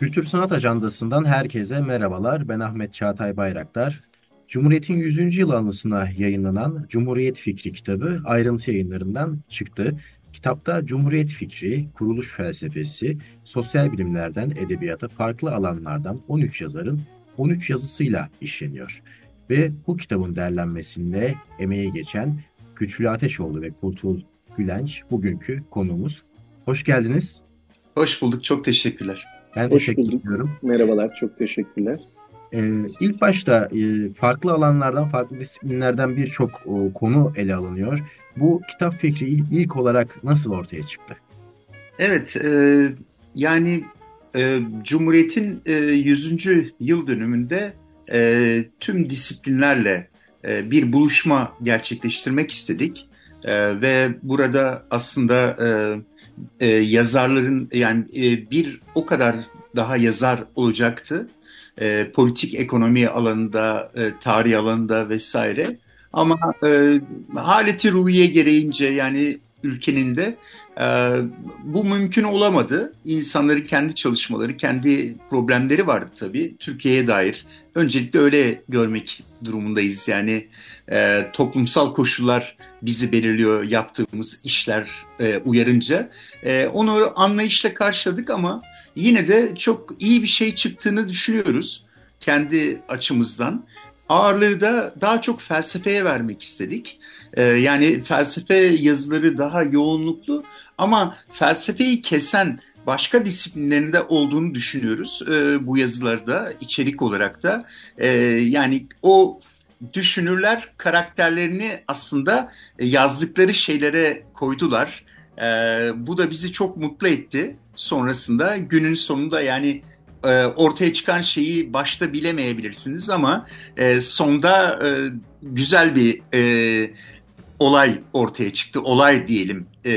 Kültür Sanat Ajandası'ndan herkese merhabalar. Ben Ahmet Çağatay Bayraktar. Cumhuriyet'in 100. yıl anısına yayınlanan Cumhuriyet Fikri kitabı ayrıntı yayınlarından çıktı. Kitapta Cumhuriyet fikri, kuruluş felsefesi, sosyal bilimlerden edebiyata farklı alanlardan 13 yazarın 13 yazısıyla işleniyor. Ve bu kitabın derlenmesinde emeği geçen Güçlü Ateşoğlu ve Kurtul Gülenç bugünkü konuğumuz. Hoş geldiniz. Hoş bulduk, çok teşekkürler. Ben Hoş teşekkür bulduk. ediyorum. Merhabalar, çok teşekkürler. Ee, ilk başta e, farklı alanlardan, farklı disiplinlerden birçok e, konu ele alınıyor. Bu kitap fikri ilk olarak nasıl ortaya çıktı? Evet, e, yani e, Cumhuriyet'in e, 100. yıl dönümünde e, tüm disiplinlerle e, bir buluşma gerçekleştirmek istedik. E, ve burada aslında e, e, yazarların yani e, bir o kadar daha yazar olacaktı. E, politik ekonomi alanında, e, tarih alanında vesaire. Ama e, haleti ruhiye gereğince yani ülkenin de e, bu mümkün olamadı. İnsanların kendi çalışmaları, kendi problemleri vardı tabii Türkiye'ye dair. Öncelikle öyle görmek durumundayız. Yani e, toplumsal koşullar bizi belirliyor yaptığımız işler e, uyarınca. E, onu anlayışla karşıladık ama yine de çok iyi bir şey çıktığını düşünüyoruz kendi açımızdan. Ağırlığı da daha çok felsefeye vermek istedik. Ee, yani felsefe yazıları daha yoğunluklu ama felsefeyi kesen başka disiplinlerinde olduğunu düşünüyoruz ee, bu yazılarda içerik olarak da. Ee, yani o düşünürler karakterlerini aslında yazdıkları şeylere koydular. Ee, bu da bizi çok mutlu etti sonrasında. Günün sonunda yani e, ortaya çıkan şeyi başta bilemeyebilirsiniz ama e, sonda e, güzel bir e, olay ortaya çıktı. Olay diyelim. E,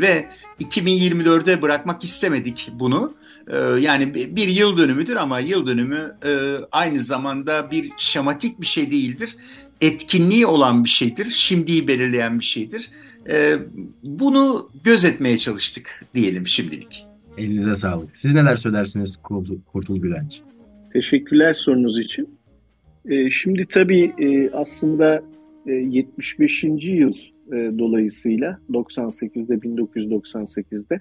ve 2024'e bırakmak istemedik bunu. E, yani bir yıl dönümüdür ama yıl dönümü e, aynı zamanda bir şematik bir şey değildir. Etkinliği olan bir şeydir. Şimdiyi belirleyen bir şeydir. E, bunu gözetmeye çalıştık diyelim şimdilik. Elinize sağlık. Siz neler söylersiniz Kurtul, Gülenç? Teşekkürler sorunuz için. Ee, şimdi tabii e, aslında e, 75. yıl e, dolayısıyla 98'de 1998'de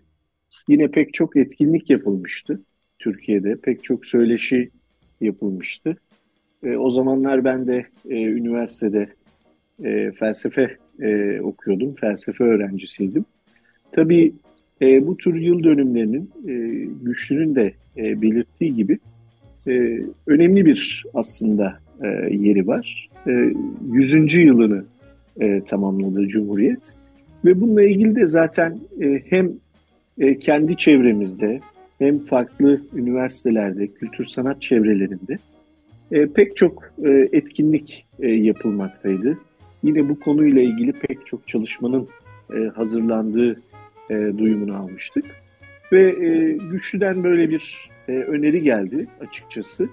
yine pek çok etkinlik yapılmıştı Türkiye'de. Pek çok söyleşi yapılmıştı. E, o zamanlar ben de e, üniversitede e, felsefe e, okuyordum. Felsefe öğrencisiydim. Tabii e, bu tür yıl dönümlerinin e, güçlünün de e, belirttiği gibi e, önemli bir aslında e, yeri var. E, 100. yılını e, tamamladı Cumhuriyet ve bununla ilgili de zaten e, hem e, kendi çevremizde hem farklı üniversitelerde, kültür sanat çevrelerinde e, pek çok e, etkinlik yapılmaktaydı. Yine bu konuyla ilgili pek çok çalışmanın hazırlandığı duyumunu almıştık. Ve Güçlü'den böyle bir öneri geldi açıkçası.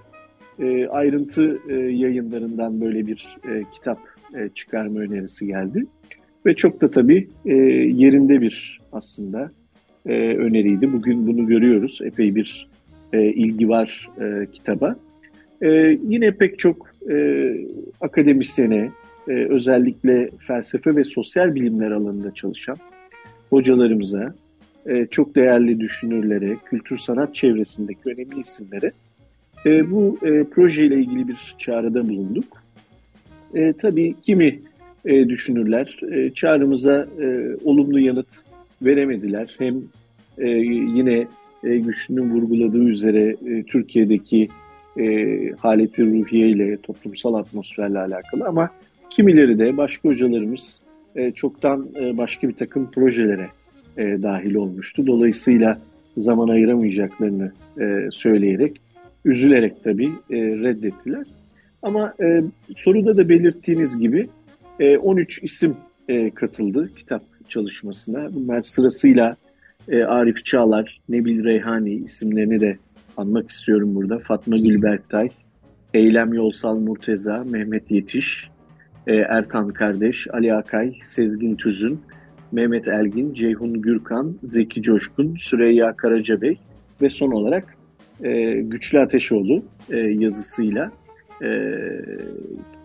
Ayrıntı yayınlarından böyle bir kitap çıkarma önerisi geldi. Ve çok da tabii yerinde bir aslında e, öneriydi. Bugün bunu görüyoruz. Epey bir e, ilgi var e, kitaba. E, yine pek çok e, akademisyene, e, özellikle felsefe ve sosyal bilimler alanında çalışan hocalarımıza, e, çok değerli düşünürlere, kültür sanat çevresindeki önemli isimlere e, bu e, projeyle ilgili bir çağrıda bulunduk. E, tabii kimi e, düşünürler e, çağrımıza e, olumlu yanıt veremediler. Hem e, yine e, güçlünün vurguladığı üzere e, Türkiye'deki e, haleti ruhiye ile toplumsal atmosferle alakalı ama kimileri de başka hocalarımız e, çoktan e, başka bir takım projelere e, dahil olmuştu. Dolayısıyla zaman ayıramayacaklarını e, söyleyerek, üzülerek tabii e, reddettiler. Ama e, soruda da belirttiğiniz gibi e, 13 isim e, katıldı kitap çalışmasına. Bunlar sırasıyla e, Arif Çağlar, Nebil Reyhani isimlerini de anmak istiyorum burada. Fatma Gül Berktay, Eylem Yolsal Murteza, Mehmet Yetiş, e, Ertan Kardeş, Ali Akay, Sezgin Tüzün, Mehmet Elgin, Ceyhun Gürkan, Zeki Coşkun, Süreyya Karacabey ve son olarak e, Güçlü Ateşoğlu e, yazısıyla e,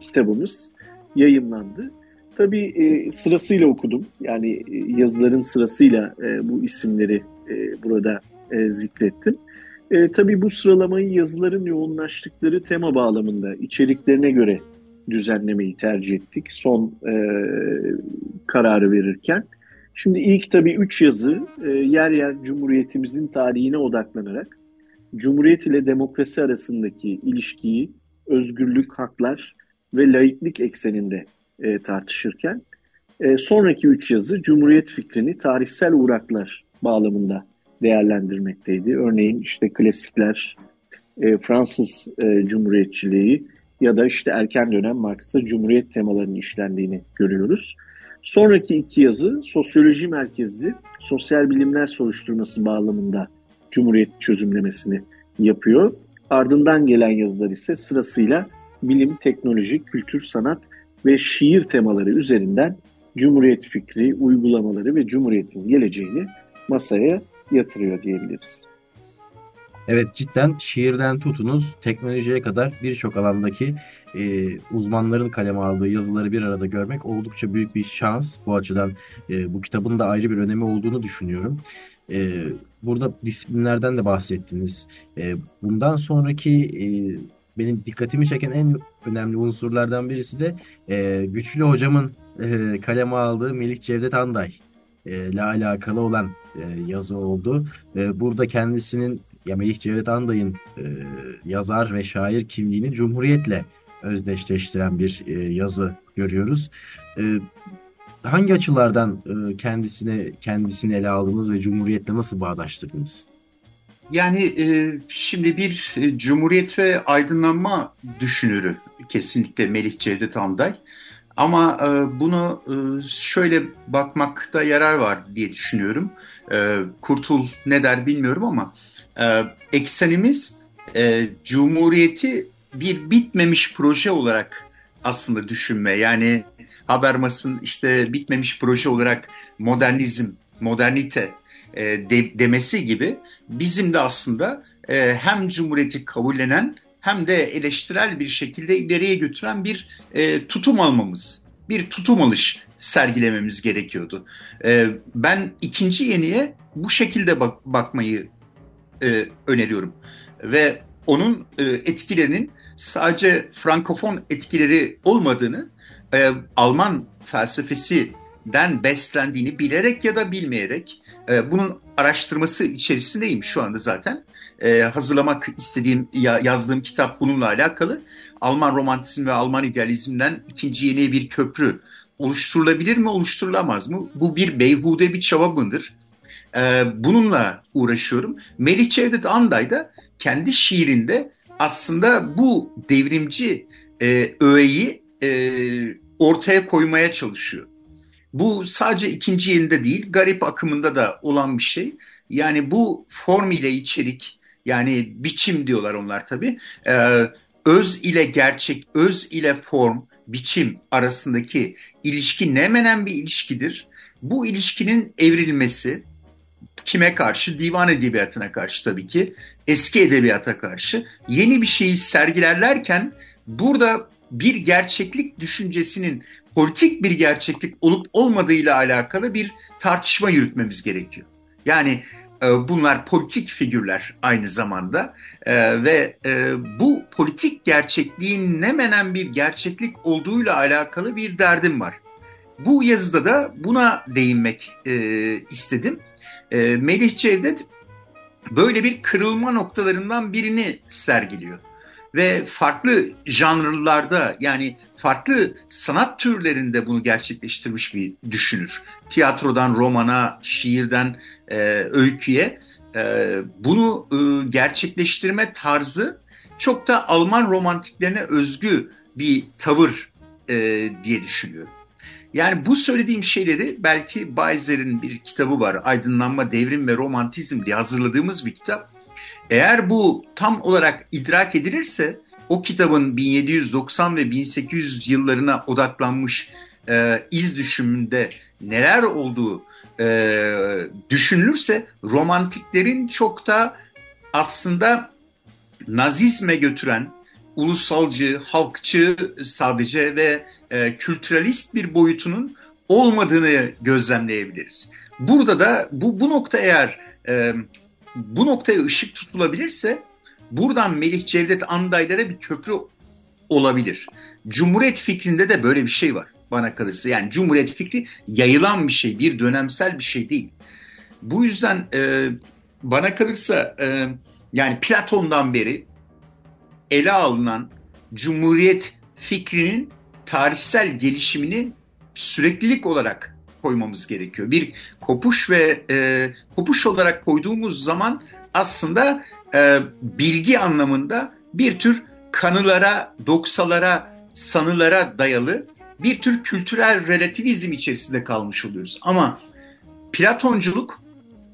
kitabımız yayınlandı. Tabii e, sırasıyla okudum. Yani e, yazıların sırasıyla e, bu isimleri e, burada e, zikrettim. E, tabii bu sıralamayı yazıların yoğunlaştıkları tema bağlamında içeriklerine göre düzenlemeyi tercih ettik son e, kararı verirken. Şimdi ilk tabii üç yazı e, yer yer Cumhuriyetimizin tarihine odaklanarak Cumhuriyet ile demokrasi arasındaki ilişkiyi özgürlük, haklar ve laiklik ekseninde e, tartışırken e, sonraki üç yazı Cumhuriyet fikrini tarihsel uğraklar bağlamında değerlendirmekteydi. Örneğin işte klasikler, e, Fransız e, Cumhuriyetçiliği ya da işte erken dönem Marx'ta Cumhuriyet temalarının işlendiğini görüyoruz. Sonraki iki yazı sosyoloji merkezli sosyal bilimler soruşturması bağlamında Cumhuriyet çözümlemesini yapıyor. Ardından gelen yazılar ise sırasıyla bilim, teknoloji, kültür, sanat ve şiir temaları üzerinden Cumhuriyet fikri, uygulamaları ve Cumhuriyet'in geleceğini masaya yatırıyor diyebiliriz. Evet cidden şiirden tutunuz teknolojiye kadar birçok alandaki e, uzmanların kaleme aldığı yazıları bir arada görmek oldukça büyük bir şans. Bu açıdan e, bu kitabın da ayrı bir önemi olduğunu düşünüyorum. E, burada disiplinlerden de bahsettiniz. E, bundan sonraki e, benim dikkatimi çeken en önemli unsurlardan birisi de e, Güçlü Hocam'ın e, kaleme aldığı Melih Cevdet Anday ile alakalı olan e, yazı oldu. E, burada kendisinin ya Melih Cevdet Anday'ın e, yazar ve şair kimliğini Cumhuriyet'le özdeşleştiren bir e, yazı görüyoruz. E, hangi açılardan e, kendisine kendisini ele aldınız ve Cumhuriyet'le nasıl bağdaştırdınız? Yani e, şimdi bir e, Cumhuriyet ve aydınlanma düşünürü kesinlikle Melih Cevdet Anday. Ama e, bunu e, şöyle bakmakta yarar var diye düşünüyorum. E, Kurtul ne der bilmiyorum ama e, eksenimiz e, Cumhuriyeti bir bitmemiş proje olarak aslında düşünme. Yani Habermas'ın işte bitmemiş proje olarak modernizm, modernite e, de, demesi gibi bizim de aslında e, hem Cumhuriyeti kabullenen hem de eleştirel bir şekilde ileriye götüren bir e, tutum almamız, bir tutum alış sergilememiz gerekiyordu. E, ben ikinci yeniye bu şekilde bak, bakmayı e, öneriyorum ve onun e, etkilerinin sadece frankofon etkileri olmadığını, e, Alman felsefesinden beslendiğini bilerek ya da bilmeyerek e, bunun araştırması içerisindeyim şu anda zaten. E, hazırlamak istediğim, ya, yazdığım kitap bununla alakalı. Alman romantizm ve Alman idealizmden ikinci yeni bir köprü oluşturulabilir mi, oluşturulamaz mı? Bu bir beyhude bir çaba mıdır? E, bununla uğraşıyorum. Melih Cevdet Anday da kendi şiirinde aslında bu devrimci e, öğeyi e, ortaya koymaya çalışıyor. Bu sadece ikinci yerinde değil, garip akımında da olan bir şey. Yani bu form ile içerik, yani biçim diyorlar onlar tabii. Ee, öz ile gerçek, öz ile form, biçim arasındaki ilişki ne menen bir ilişkidir. Bu ilişkinin evrilmesi, kime karşı? Divan edebiyatına karşı tabii ki. Eski edebiyata karşı. Yeni bir şeyi sergilerlerken burada bir gerçeklik düşüncesinin politik bir gerçeklik olup olmadığıyla alakalı bir tartışma yürütmemiz gerekiyor. Yani e, bunlar politik figürler aynı zamanda e, ve e, bu politik gerçekliğin ne menen bir gerçeklik olduğuyla alakalı bir derdim var. Bu yazıda da buna değinmek istedim. Melih Cevdet böyle bir kırılma noktalarından birini sergiliyor ve farklı janrlarda yani farklı sanat türlerinde bunu gerçekleştirmiş bir düşünür. Tiyatrodan romana, şiirden e, öyküye e, bunu e, gerçekleştirme tarzı çok da Alman romantiklerine özgü bir tavır e, diye düşünüyorum. Yani bu söylediğim şeyleri belki Bayzer'in bir kitabı var. Aydınlanma, Devrim ve Romantizm diye hazırladığımız bir kitap eğer bu tam olarak idrak edilirse o kitabın 1790 ve 1800 yıllarına odaklanmış e, iz düşümünde neler olduğu e, düşünülürse romantiklerin çok da aslında Nazizme götüren ulusalcı, halkçı sadece ve e, kültüralist bir boyutunun olmadığını gözlemleyebiliriz. Burada da bu, bu nokta eğer e, bu noktaya ışık tutulabilirse buradan Melih Cevdet Andaylara bir köprü olabilir. Cumhuriyet fikrinde de böyle bir şey var bana kalırsa. Yani Cumhuriyet fikri yayılan bir şey, bir dönemsel bir şey değil. Bu yüzden e, bana kalırsa e, yani Platon'dan beri ele alınan Cumhuriyet fikrinin tarihsel gelişimini süreklilik olarak koymamız gerekiyor. Bir kopuş ve e, kopuş olarak koyduğumuz zaman aslında e, bilgi anlamında bir tür kanılara, doksalara, sanılara dayalı bir tür kültürel relativizm içerisinde kalmış oluyoruz. Ama Platonculuk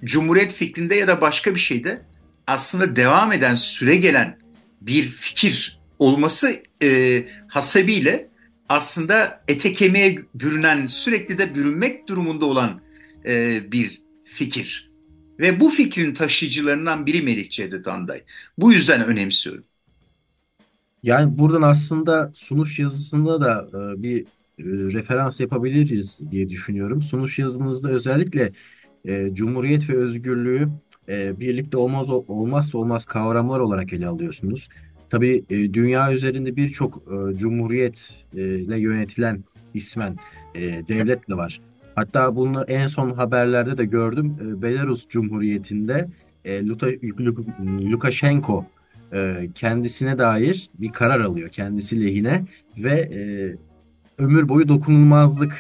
Cumhuriyet fikrinde ya da başka bir şeyde aslında devam eden, süre gelen bir fikir olması e, hasebiyle aslında ete kemiğe bürünen, sürekli de bürünmek durumunda olan e, bir fikir. Ve bu fikrin taşıyıcılarından biri Melik Cevdet Anday. Bu yüzden önemsiyorum. Yani buradan aslında sunuş yazısında da e, bir e, referans yapabiliriz diye düşünüyorum. Sunuş yazınızda özellikle e, Cumhuriyet ve özgürlüğü e, birlikte olmaz olmazsa olmaz kavramlar olarak ele alıyorsunuz. Tabii e, dünya üzerinde birçok e, cumhuriyetle yönetilen ismen e, devlet de var. Hatta bunu en son haberlerde de gördüm. E, Belarus Cumhuriyeti'nde e, Luta, Lukashenko kendisine dair bir karar alıyor. Kendisi lehine ve ömür boyu dokunulmazlık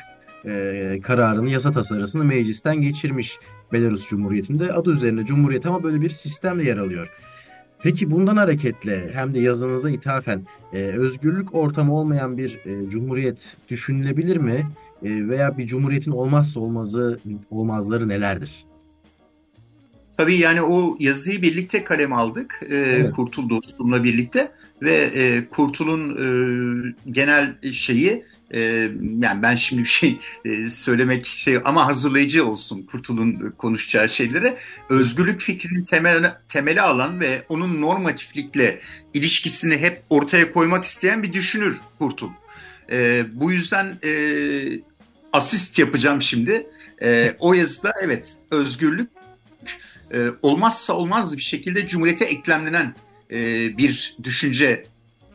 kararını, yasa tasarısını meclisten geçirmiş Belarus Cumhuriyeti'nde. Adı üzerinde Cumhuriyet ama böyle bir sistemle yer alıyor. Peki bundan hareketle hem de yazınıza ithafen e, özgürlük ortamı olmayan bir e, cumhuriyet düşünülebilir mi? E, veya bir cumhuriyetin olmazsa olmazı olmazları nelerdir? Tabii yani o yazıyı birlikte kalem aldık. E, evet. Kurtul dostumla birlikte ve e, Kurtul'un e, genel şeyi e, yani ben şimdi bir şey e, söylemek şey ama hazırlayıcı olsun Kurtul'un konuşacağı şeylere. Özgürlük fikrinin temel, temeli alan ve onun normatiflikle ilişkisini hep ortaya koymak isteyen bir düşünür Kurtul. E, bu yüzden e, asist yapacağım şimdi. E, o yazıda evet özgürlük e, olmazsa olmaz bir şekilde Cumhuriyete eklemlenen bir düşünce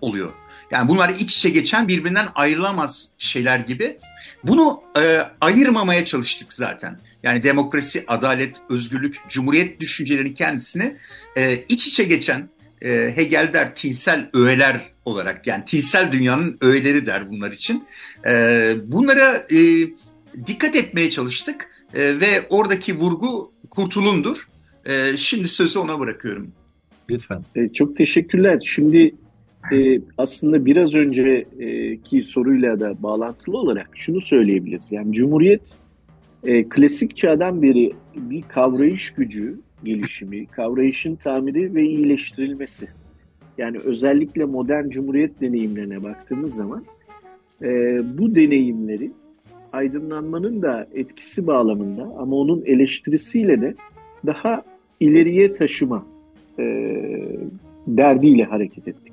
oluyor. Yani bunlar iç içe geçen birbirinden ayrılamaz şeyler gibi. Bunu e, ayırmamaya çalıştık zaten. Yani demokrasi, adalet, özgürlük, cumhuriyet düşüncelerinin kendisini e, iç içe geçen e, Hegel der tinsel öğeler olarak yani tinsel dünyanın öğeleri der bunlar için. E, bunlara e, dikkat etmeye çalıştık e, ve oradaki vurgu kurtulundur. E, şimdi sözü ona bırakıyorum. Lütfen. E, çok teşekkürler. Şimdi e, aslında biraz önceki soruyla da bağlantılı olarak şunu söyleyebiliriz. Yani Cumhuriyet e, klasik çağdan beri bir kavrayış gücü gelişimi, kavrayışın tamiri ve iyileştirilmesi. Yani özellikle modern Cumhuriyet deneyimlerine baktığımız zaman e, bu deneyimleri aydınlanmanın da etkisi bağlamında ama onun eleştirisiyle de daha ileriye taşıma e, derdiyle hareket ettik.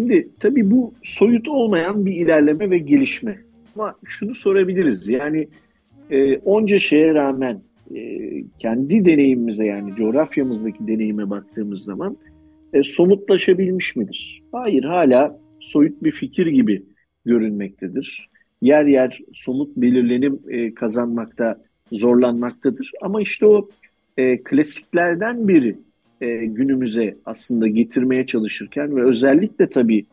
Şimdi tabii bu soyut olmayan bir ilerleme ve gelişme. Ama şunu sorabiliriz yani e, onca şeye rağmen e, kendi deneyimimize yani coğrafyamızdaki deneyime baktığımız zaman e, somutlaşabilmiş midir? Hayır hala soyut bir fikir gibi görünmektedir. Yer yer somut belirlenim e, kazanmakta zorlanmaktadır. Ama işte o e, klasiklerden biri e, günümüze aslında getirmeye çalışırken ve özellikle tabii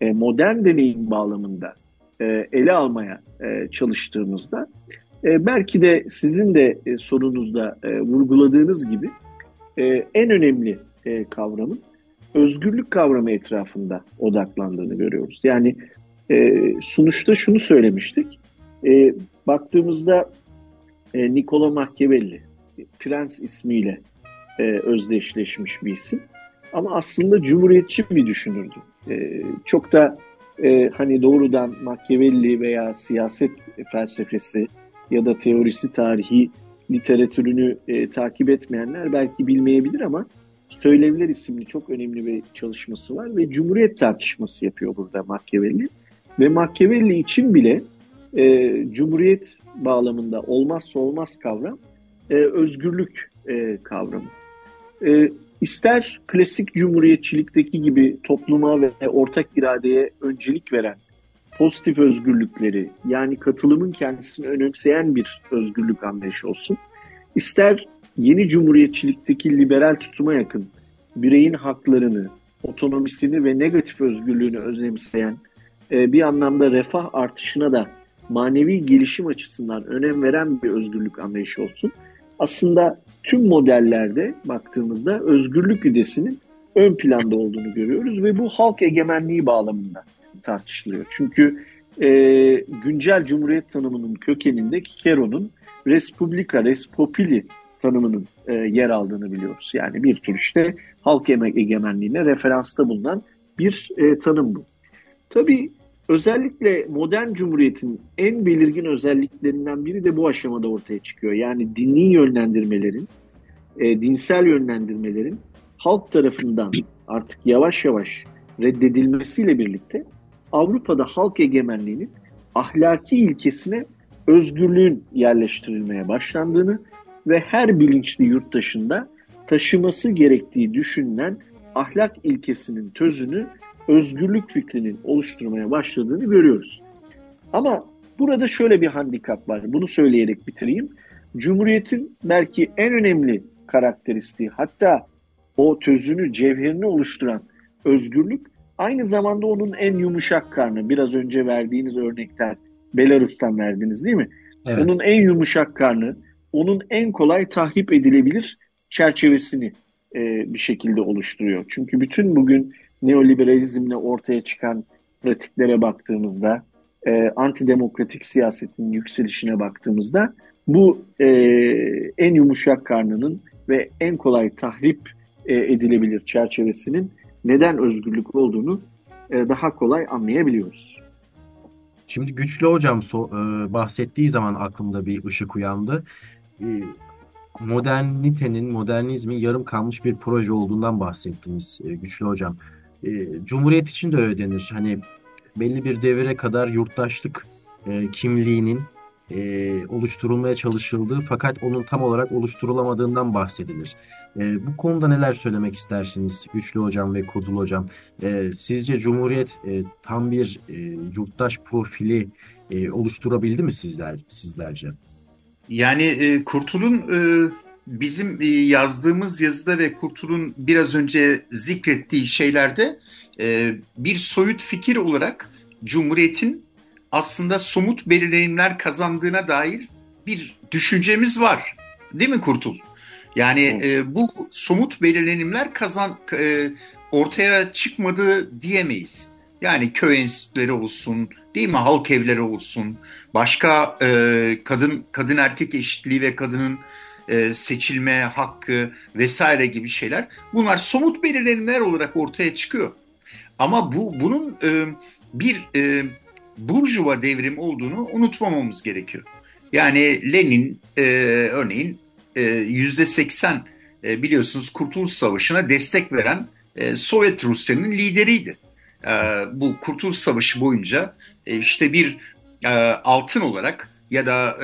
e, modern deneyim bağlamında e, ele almaya e, çalıştığımızda e, belki de sizin de e, sorunuzda e, vurguladığınız gibi e, en önemli e, kavramın özgürlük kavramı etrafında odaklandığını görüyoruz. Yani e, sunuşta şunu söylemiştik. E, baktığımızda e, Niccolo Machiavelli, Prens ismiyle e, özdeşleşmiş bir isim. Ama aslında cumhuriyetçi bir düşünürdü. E, çok da e, hani doğrudan Machiavelli veya siyaset felsefesi ya da teorisi tarihi literatürünü e, takip etmeyenler belki bilmeyebilir ama Söylevler isimli çok önemli bir çalışması var ve Cumhuriyet tartışması yapıyor burada Machiavelli. Ve Machiavelli için bile e, Cumhuriyet bağlamında olmazsa olmaz kavram e, özgürlük e, kavramı. E, ister klasik cumhuriyetçilikteki gibi topluma ve ortak iradeye öncelik veren pozitif özgürlükleri yani katılımın kendisini önemseyen bir özgürlük anlayışı olsun. İster yeni cumhuriyetçilikteki liberal tutuma yakın bireyin haklarını, otonomisini ve negatif özgürlüğünü önemseyen e, bir anlamda refah artışına da manevi gelişim açısından önem veren bir özgürlük anlayışı olsun. Aslında tüm modellerde baktığımızda özgürlük idesinin ön planda olduğunu görüyoruz ve bu halk egemenliği bağlamında tartışılıyor. Çünkü e, güncel cumhuriyet tanımının kökeninde Cicero'nun Respublika, Respopili tanımının e, yer aldığını biliyoruz. Yani bir tür işte halk egemenliğine referansta bulunan bir e, tanım bu. Tabii özellikle modern cumhuriyetin en belirgin özelliklerinden biri de bu aşamada ortaya çıkıyor. Yani dini yönlendirmelerin, e, dinsel yönlendirmelerin halk tarafından artık yavaş yavaş reddedilmesiyle birlikte Avrupa'da halk egemenliğinin ahlaki ilkesine özgürlüğün yerleştirilmeye başlandığını ve her bilinçli yurttaşında taşıması gerektiği düşünülen ahlak ilkesinin tözünü özgürlük fikrinin oluşturmaya başladığını görüyoruz. Ama burada şöyle bir handikap var. Bunu söyleyerek bitireyim. Cumhuriyetin belki en önemli karakteristiği hatta o tözünü, cevherini oluşturan özgürlük aynı zamanda onun en yumuşak karnı. Biraz önce verdiğiniz örnekten Belarus'tan verdiniz değil mi? Evet. Onun en yumuşak karnı, onun en kolay tahrip edilebilir çerçevesini e, bir şekilde oluşturuyor. Çünkü bütün bugün neoliberalizmle ortaya çıkan pratiklere baktığımızda, e, antidemokratik siyasetin yükselişine baktığımızda bu e, en yumuşak karnının ve en kolay tahrip e, edilebilir çerçevesinin neden özgürlük olduğunu e, daha kolay anlayabiliyoruz. Şimdi Güçlü Hocam so, e, bahsettiği zaman aklımda bir ışık uyandı. E, modernitenin, modernizmin yarım kalmış bir proje olduğundan bahsettiniz e, Güçlü Hocam. E, Cumhuriyet için de öyle denir. Hani belli bir devire kadar yurttaşlık e, kimliğinin e, oluşturulmaya çalışıldığı fakat onun tam olarak oluşturulamadığından bahsedilir. E, bu konuda neler söylemek istersiniz Güçlü Hocam ve Kurdul Hocam? E, sizce Cumhuriyet e, tam bir e, yurttaş profili e, oluşturabildi mi sizler sizlerce? Yani e, Kurtul'un e, bizim e, yazdığımız yazıda ve Kurtul'un biraz önce zikrettiği şeylerde e, bir soyut fikir olarak Cumhuriyet'in aslında somut belirlenimler kazandığına dair bir düşüncemiz var. Değil mi Kurtul? Yani e, bu somut belirlenimler kazan e, ortaya çıkmadı diyemeyiz. Yani köy enstitüleri olsun, değil mi? Halk evleri olsun, başka e, kadın kadın erkek eşitliği ve kadının e, seçilme hakkı vesaire gibi şeyler. Bunlar somut belirlenimler olarak ortaya çıkıyor. Ama bu bunun e, bir e, burjuva devrim olduğunu unutmamamız gerekiyor. Yani Lenin e, örneğin yüzde seksen biliyorsunuz Kurtuluş Savaşı'na destek veren Sovyet Rusya'nın lideriydi. Bu Kurtuluş Savaşı boyunca işte bir altın olarak ya da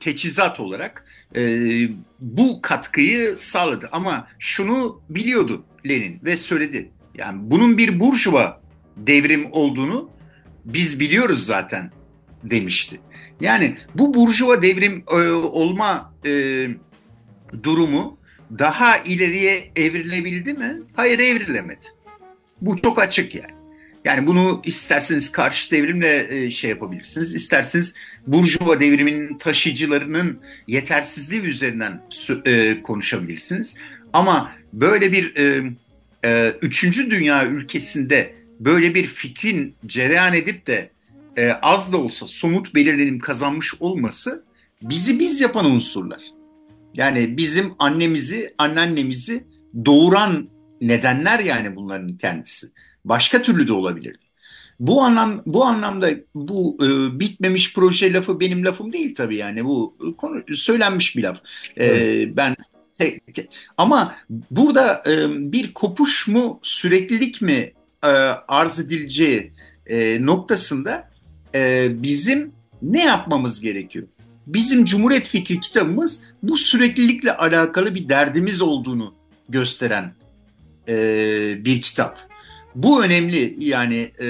teçhizat olarak e, bu katkıyı sağladı. Ama şunu biliyordu Lenin ve söyledi. Yani bunun bir burjuva devrim olduğunu biz biliyoruz zaten demişti. Yani bu burjuva devrim e, olma e, durumu daha ileriye evrilebildi mi? Hayır evrilemedi. Bu çok açık yani. Yani bunu isterseniz karşı devrimle e, şey yapabilirsiniz. isterseniz Burjuva devriminin taşıyıcılarının yetersizliği üzerinden e, konuşabilirsiniz. Ama böyle bir e, üçüncü dünya ülkesinde böyle bir fikrin cereyan edip de az da olsa somut belirlenim kazanmış olması bizi biz yapan unsurlar. Yani bizim annemizi, anneannemizi doğuran nedenler yani bunların kendisi. Başka türlü de olabilir. Bu anlam bu anlamda bu e, bitmemiş proje lafı benim lafım değil tabii yani bu konu söylenmiş bir laf. E, ben Ama burada e, bir kopuş mu, süreklilik mi e, arz edileceği e, noktasında e, bizim ne yapmamız gerekiyor? Bizim Cumhuriyet Fikri kitabımız bu süreklilikle alakalı bir derdimiz olduğunu gösteren e, bir kitap. Bu önemli yani e,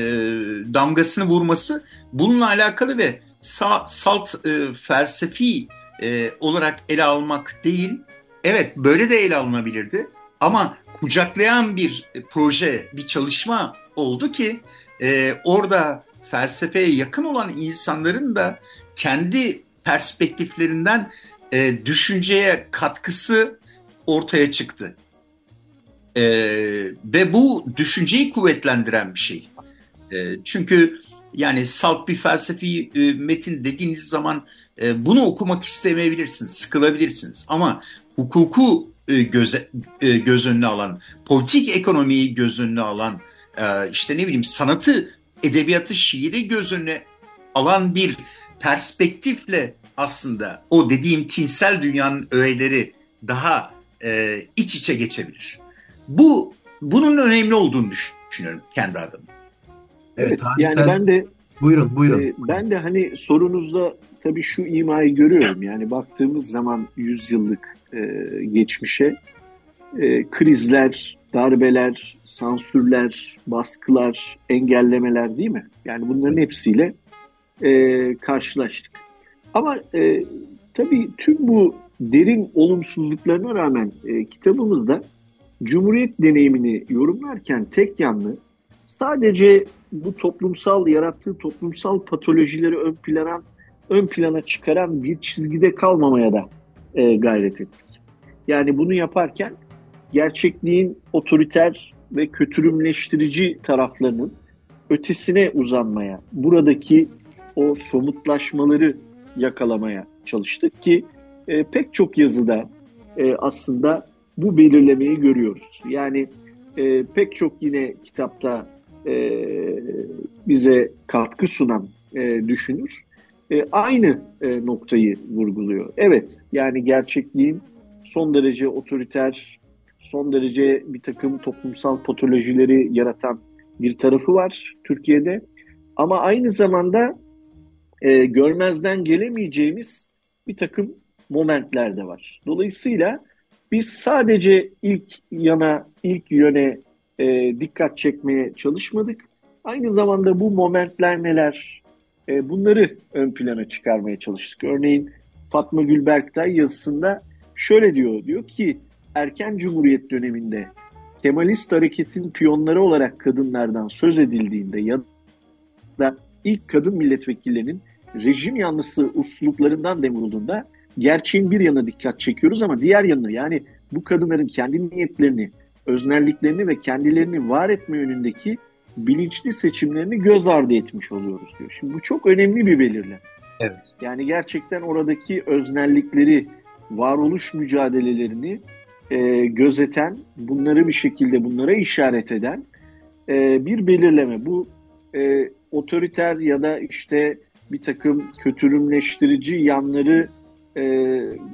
damgasını vurması bununla alakalı ve sa, salt e, felsefi e, olarak ele almak değil. Evet böyle de ele alınabilirdi ama kucaklayan bir proje, bir çalışma oldu ki e, orada felsefeye yakın olan insanların da kendi perspektiflerinden e, düşünceye katkısı ortaya çıktı. E, ve bu düşünceyi kuvvetlendiren bir şey. E, çünkü yani salt bir felsefi e, metin dediğiniz zaman e, bunu okumak istemeyebilirsiniz, sıkılabilirsiniz. Ama hukuku e, göze, e, göz önüne alan, politik ekonomiyi göz önüne alan, e, işte ne bileyim sanatı, edebiyatı, şiiri göz önüne alan bir perspektifle aslında o dediğim tinsel dünyanın öğeleri daha e, iç içe geçebilir. Bu bunun önemli olduğunu düşünüyorum kendi adıma. Evet, evet yani ben de buyurun buyurun. E, ben de hani sorunuzda tabii şu imayı görüyorum. Yani baktığımız zaman yüzyıllık e, geçmişe e, krizler, darbeler, sansürler, baskılar, engellemeler değil mi? Yani bunların hepsiyle e, karşılaştık. Ama e, tabii tüm bu derin olumsuzluklarına rağmen e, kitabımızda Cumhuriyet deneyimini yorumlarken tek yanlı sadece bu toplumsal yarattığı toplumsal patolojileri ön plana ön plana çıkaran bir çizgide kalmamaya da e, gayret ettik. Yani bunu yaparken gerçekliğin otoriter ve kötürümleştirici taraflarının ötesine uzanmaya, buradaki o somutlaşmaları yakalamaya çalıştık ki e, pek çok yazıda e, aslında bu belirlemeyi görüyoruz. Yani e, pek çok yine kitapta e, bize katkı sunan e, düşünür e, aynı e, noktayı vurguluyor. Evet yani gerçekliğin son derece otoriter, son derece bir takım toplumsal patolojileri yaratan bir tarafı var Türkiye'de. Ama aynı zamanda e, görmezden gelemeyeceğimiz bir takım momentler de var. Dolayısıyla biz sadece ilk yana, ilk yöne e, dikkat çekmeye çalışmadık. Aynı zamanda bu momentler neler, e, bunları ön plana çıkarmaya çalıştık. Örneğin Fatma Gülberktay yazısında şöyle diyor, diyor ki erken cumhuriyet döneminde Kemalist hareketin piyonları olarak kadınlardan söz edildiğinde ya da ilk kadın milletvekillerinin rejim yanlısı usluplarından dem vurulduğunda gerçeğin bir yana dikkat çekiyoruz ama diğer yanına yani bu kadınların kendi niyetlerini, öznelliklerini ve kendilerini var etme yönündeki bilinçli seçimlerini göz ardı etmiş oluyoruz diyor. Şimdi bu çok önemli bir belirleme. Evet. Yani gerçekten oradaki öznellikleri, varoluş mücadelelerini e, gözeten, bunları bir şekilde bunlara işaret eden e, bir belirleme. Bu e, otoriter ya da işte bir takım kötürümleştirici yanları e,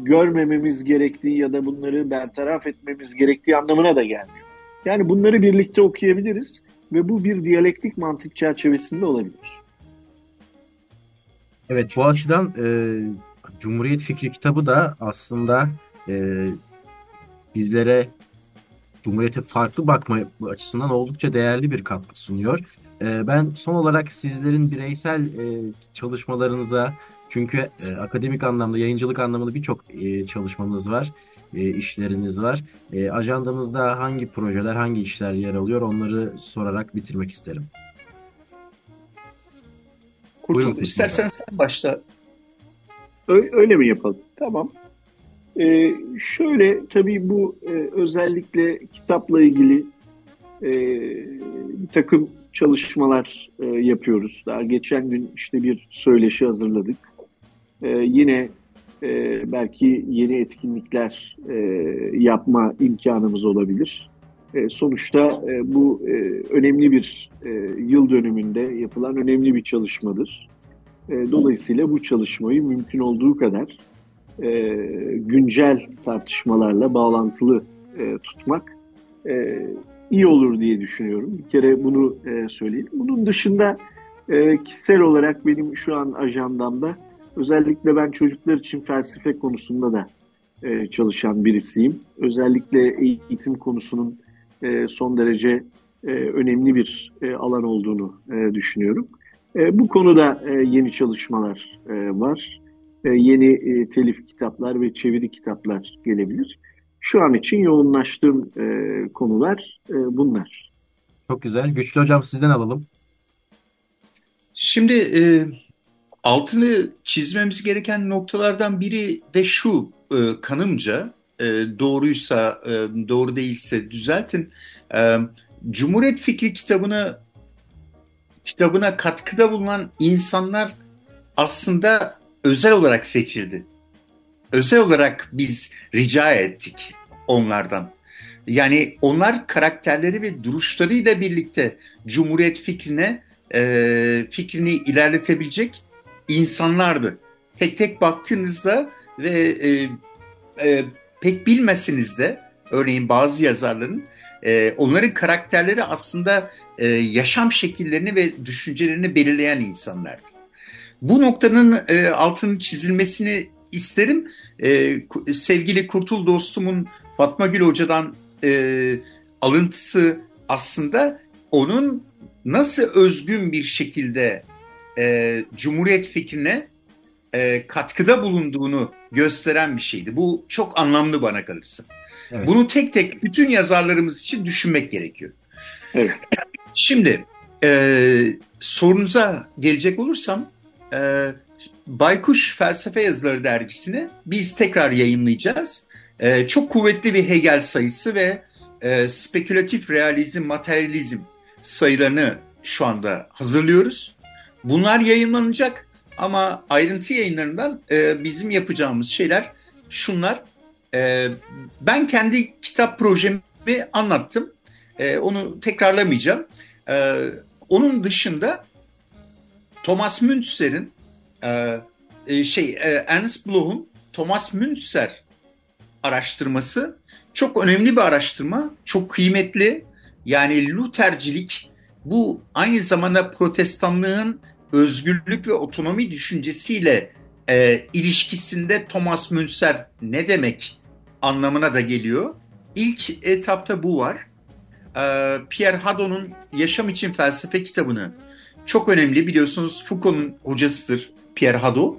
görmememiz gerektiği ya da bunları bertaraf etmemiz gerektiği anlamına da gelmiyor. Yani bunları birlikte okuyabiliriz ve bu bir diyalektik mantık çerçevesinde olabilir. Evet bu açıdan e, Cumhuriyet Fikri kitabı da aslında e, bizlere Cumhuriyete farklı bakma açısından oldukça değerli bir katkı sunuyor. E, ben son olarak sizlerin bireysel e, çalışmalarınıza çünkü e, akademik anlamda, yayıncılık anlamında birçok e, çalışmanız var, e, işleriniz var. E, ajandamızda hangi projeler, hangi işler yer alıyor onları sorarak bitirmek isterim. Kurtul, Buyurun, istersen sen başla. Öyle, öyle mi yapalım? Tamam. Ee, şöyle tabii bu e, özellikle kitapla ilgili e, bir takım çalışmalar e, yapıyoruz. Daha geçen gün işte bir söyleşi hazırladık. E, yine e, belki yeni etkinlikler e, yapma imkanımız olabilir. E, sonuçta e, bu e, önemli bir e, yıl dönümünde yapılan önemli bir çalışmadır. E, dolayısıyla bu çalışmayı mümkün olduğu kadar e, güncel tartışmalarla bağlantılı e, tutmak e, iyi olur diye düşünüyorum. Bir kere bunu e, söyleyeyim. Bunun dışında e, kişisel olarak benim şu an ajandamda özellikle ben çocuklar için felsefe konusunda da e, çalışan birisiyim. Özellikle eğitim konusunun e, son derece e, önemli bir e, alan olduğunu e, düşünüyorum. E, bu konuda e, yeni çalışmalar e, var. E, yeni e, telif kitaplar ve çeviri kitaplar gelebilir. Şu an için yoğunlaştığım e, konular e, bunlar. Çok güzel. Güçlü Hocam sizden alalım. Şimdi e, altını çizmemiz gereken noktalardan biri de şu e, kanımca e, doğruysa e, doğru değilse düzeltin. E, Cumhuriyet Fikri kitabını kitabına katkıda bulunan insanlar aslında özel olarak seçildi. Özel olarak biz rica ettik onlardan. Yani onlar karakterleri ve duruşlarıyla birlikte Cumhuriyet fikrine e, fikrini ilerletebilecek insanlardı. Tek tek baktığınızda ve e, e, pek bilmesiniz de örneğin bazı yazarların e, onların karakterleri aslında e, yaşam şekillerini ve düşüncelerini belirleyen insanlardı. Bu noktanın e, altının çizilmesini isterim. E, sevgili Kurtul dostumun Fatma Gül Hoca'dan e, alıntısı aslında onun nasıl özgün bir şekilde e, Cumhuriyet fikrine e, katkıda bulunduğunu gösteren bir şeydi. Bu çok anlamlı bana kalırsa. Evet. Bunu tek tek bütün yazarlarımız için düşünmek gerekiyor. Evet. Şimdi e, sorunuza gelecek olursam e, Baykuş Felsefe Yazıları dergisini biz tekrar yayınlayacağız. E, çok kuvvetli bir Hegel sayısı ve e, spekülatif realizm, materyalizm sayılarını şu anda hazırlıyoruz. Bunlar yayınlanacak ama ayrıntı yayınlarından e, bizim yapacağımız şeyler şunlar. E, ben kendi kitap projemi anlattım. E, onu tekrarlamayacağım. E, onun dışında Thomas Müntzer'in e, e, şey e, Ernst Bloch'un Thomas Müntzer araştırması çok önemli bir araştırma, çok kıymetli. Yani Luthercilik bu aynı zamanda protestanlığın özgürlük ve otonomi düşüncesiyle e, ilişkisinde Thomas Münzer ne demek anlamına da geliyor. İlk etapta bu var. E, Pierre Hadot'un Yaşam İçin Felsefe kitabını çok önemli biliyorsunuz Foucault'un hocasıdır Pierre Hadot.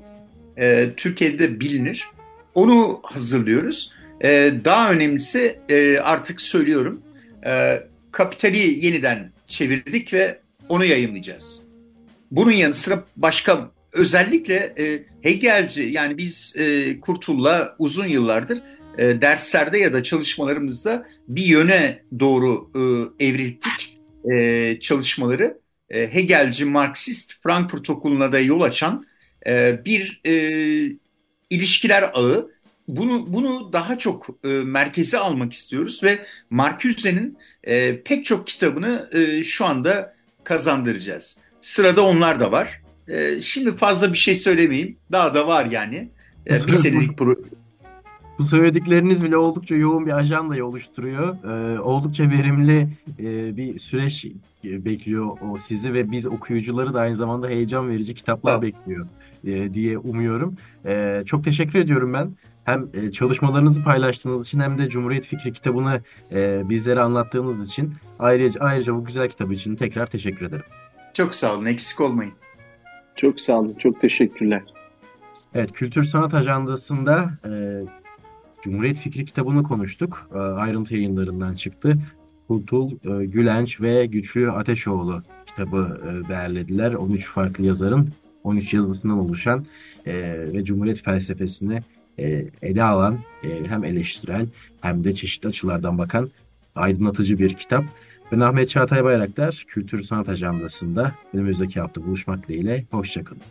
E, Türkiye'de bilinir. Onu hazırlıyoruz. E, daha önemlisi e, artık söylüyorum. E, Kapital'i yeniden çevirdik ve onu yayınlayacağız. Bunun yanı sıra başka özellikle e, Hegelci yani biz e, Kurtul'la uzun yıllardır e, derslerde ya da çalışmalarımızda bir yöne doğru e, evrildik e, çalışmaları. E, Hegelci, Marksist, Frankfurt Okulu'na da yol açan e, bir e, ilişkiler ağı. Bunu, bunu daha çok e, merkeze almak istiyoruz ve Marcuse'nin e, pek çok kitabını e, şu anda kazandıracağız. Sırada onlar da var. E, şimdi fazla bir şey söylemeyeyim. Daha da var yani. E, bir senelik pro bu söyledikleriniz bile oldukça yoğun bir ajandayı oluşturuyor. Ee, oldukça verimli e, bir süreç bekliyor o sizi ve biz okuyucuları da aynı zamanda heyecan verici kitaplar evet. bekliyor e, diye umuyorum. E, çok teşekkür ediyorum ben. Hem e, çalışmalarınızı paylaştığınız için hem de Cumhuriyet Fikri kitabını e, bizlere anlattığınız için ayrıca ayrıca bu güzel kitap için tekrar teşekkür ederim. Çok sağ olun, eksik olmayın. Çok sağ olun, çok teşekkürler. Evet, Kültür Sanat Ajandası'nda e, Cumhuriyet Fikri kitabını konuştuk. E, ayrıntı yayınlarından çıktı. Kultul, e, Gülenç ve Güçlü Ateşoğlu kitabı e, değerlediler. 13 farklı yazarın 13 yazısından oluşan e, ve Cumhuriyet felsefesini e, ele alan e, hem eleştirel hem de çeşitli açılardan bakan aydınlatıcı bir kitap. Ben Ahmet Çağatay Bayraktar, Kültür Sanat Ajandası'nda önümüzdeki hafta buluşmak dileğiyle. Hoşçakalın.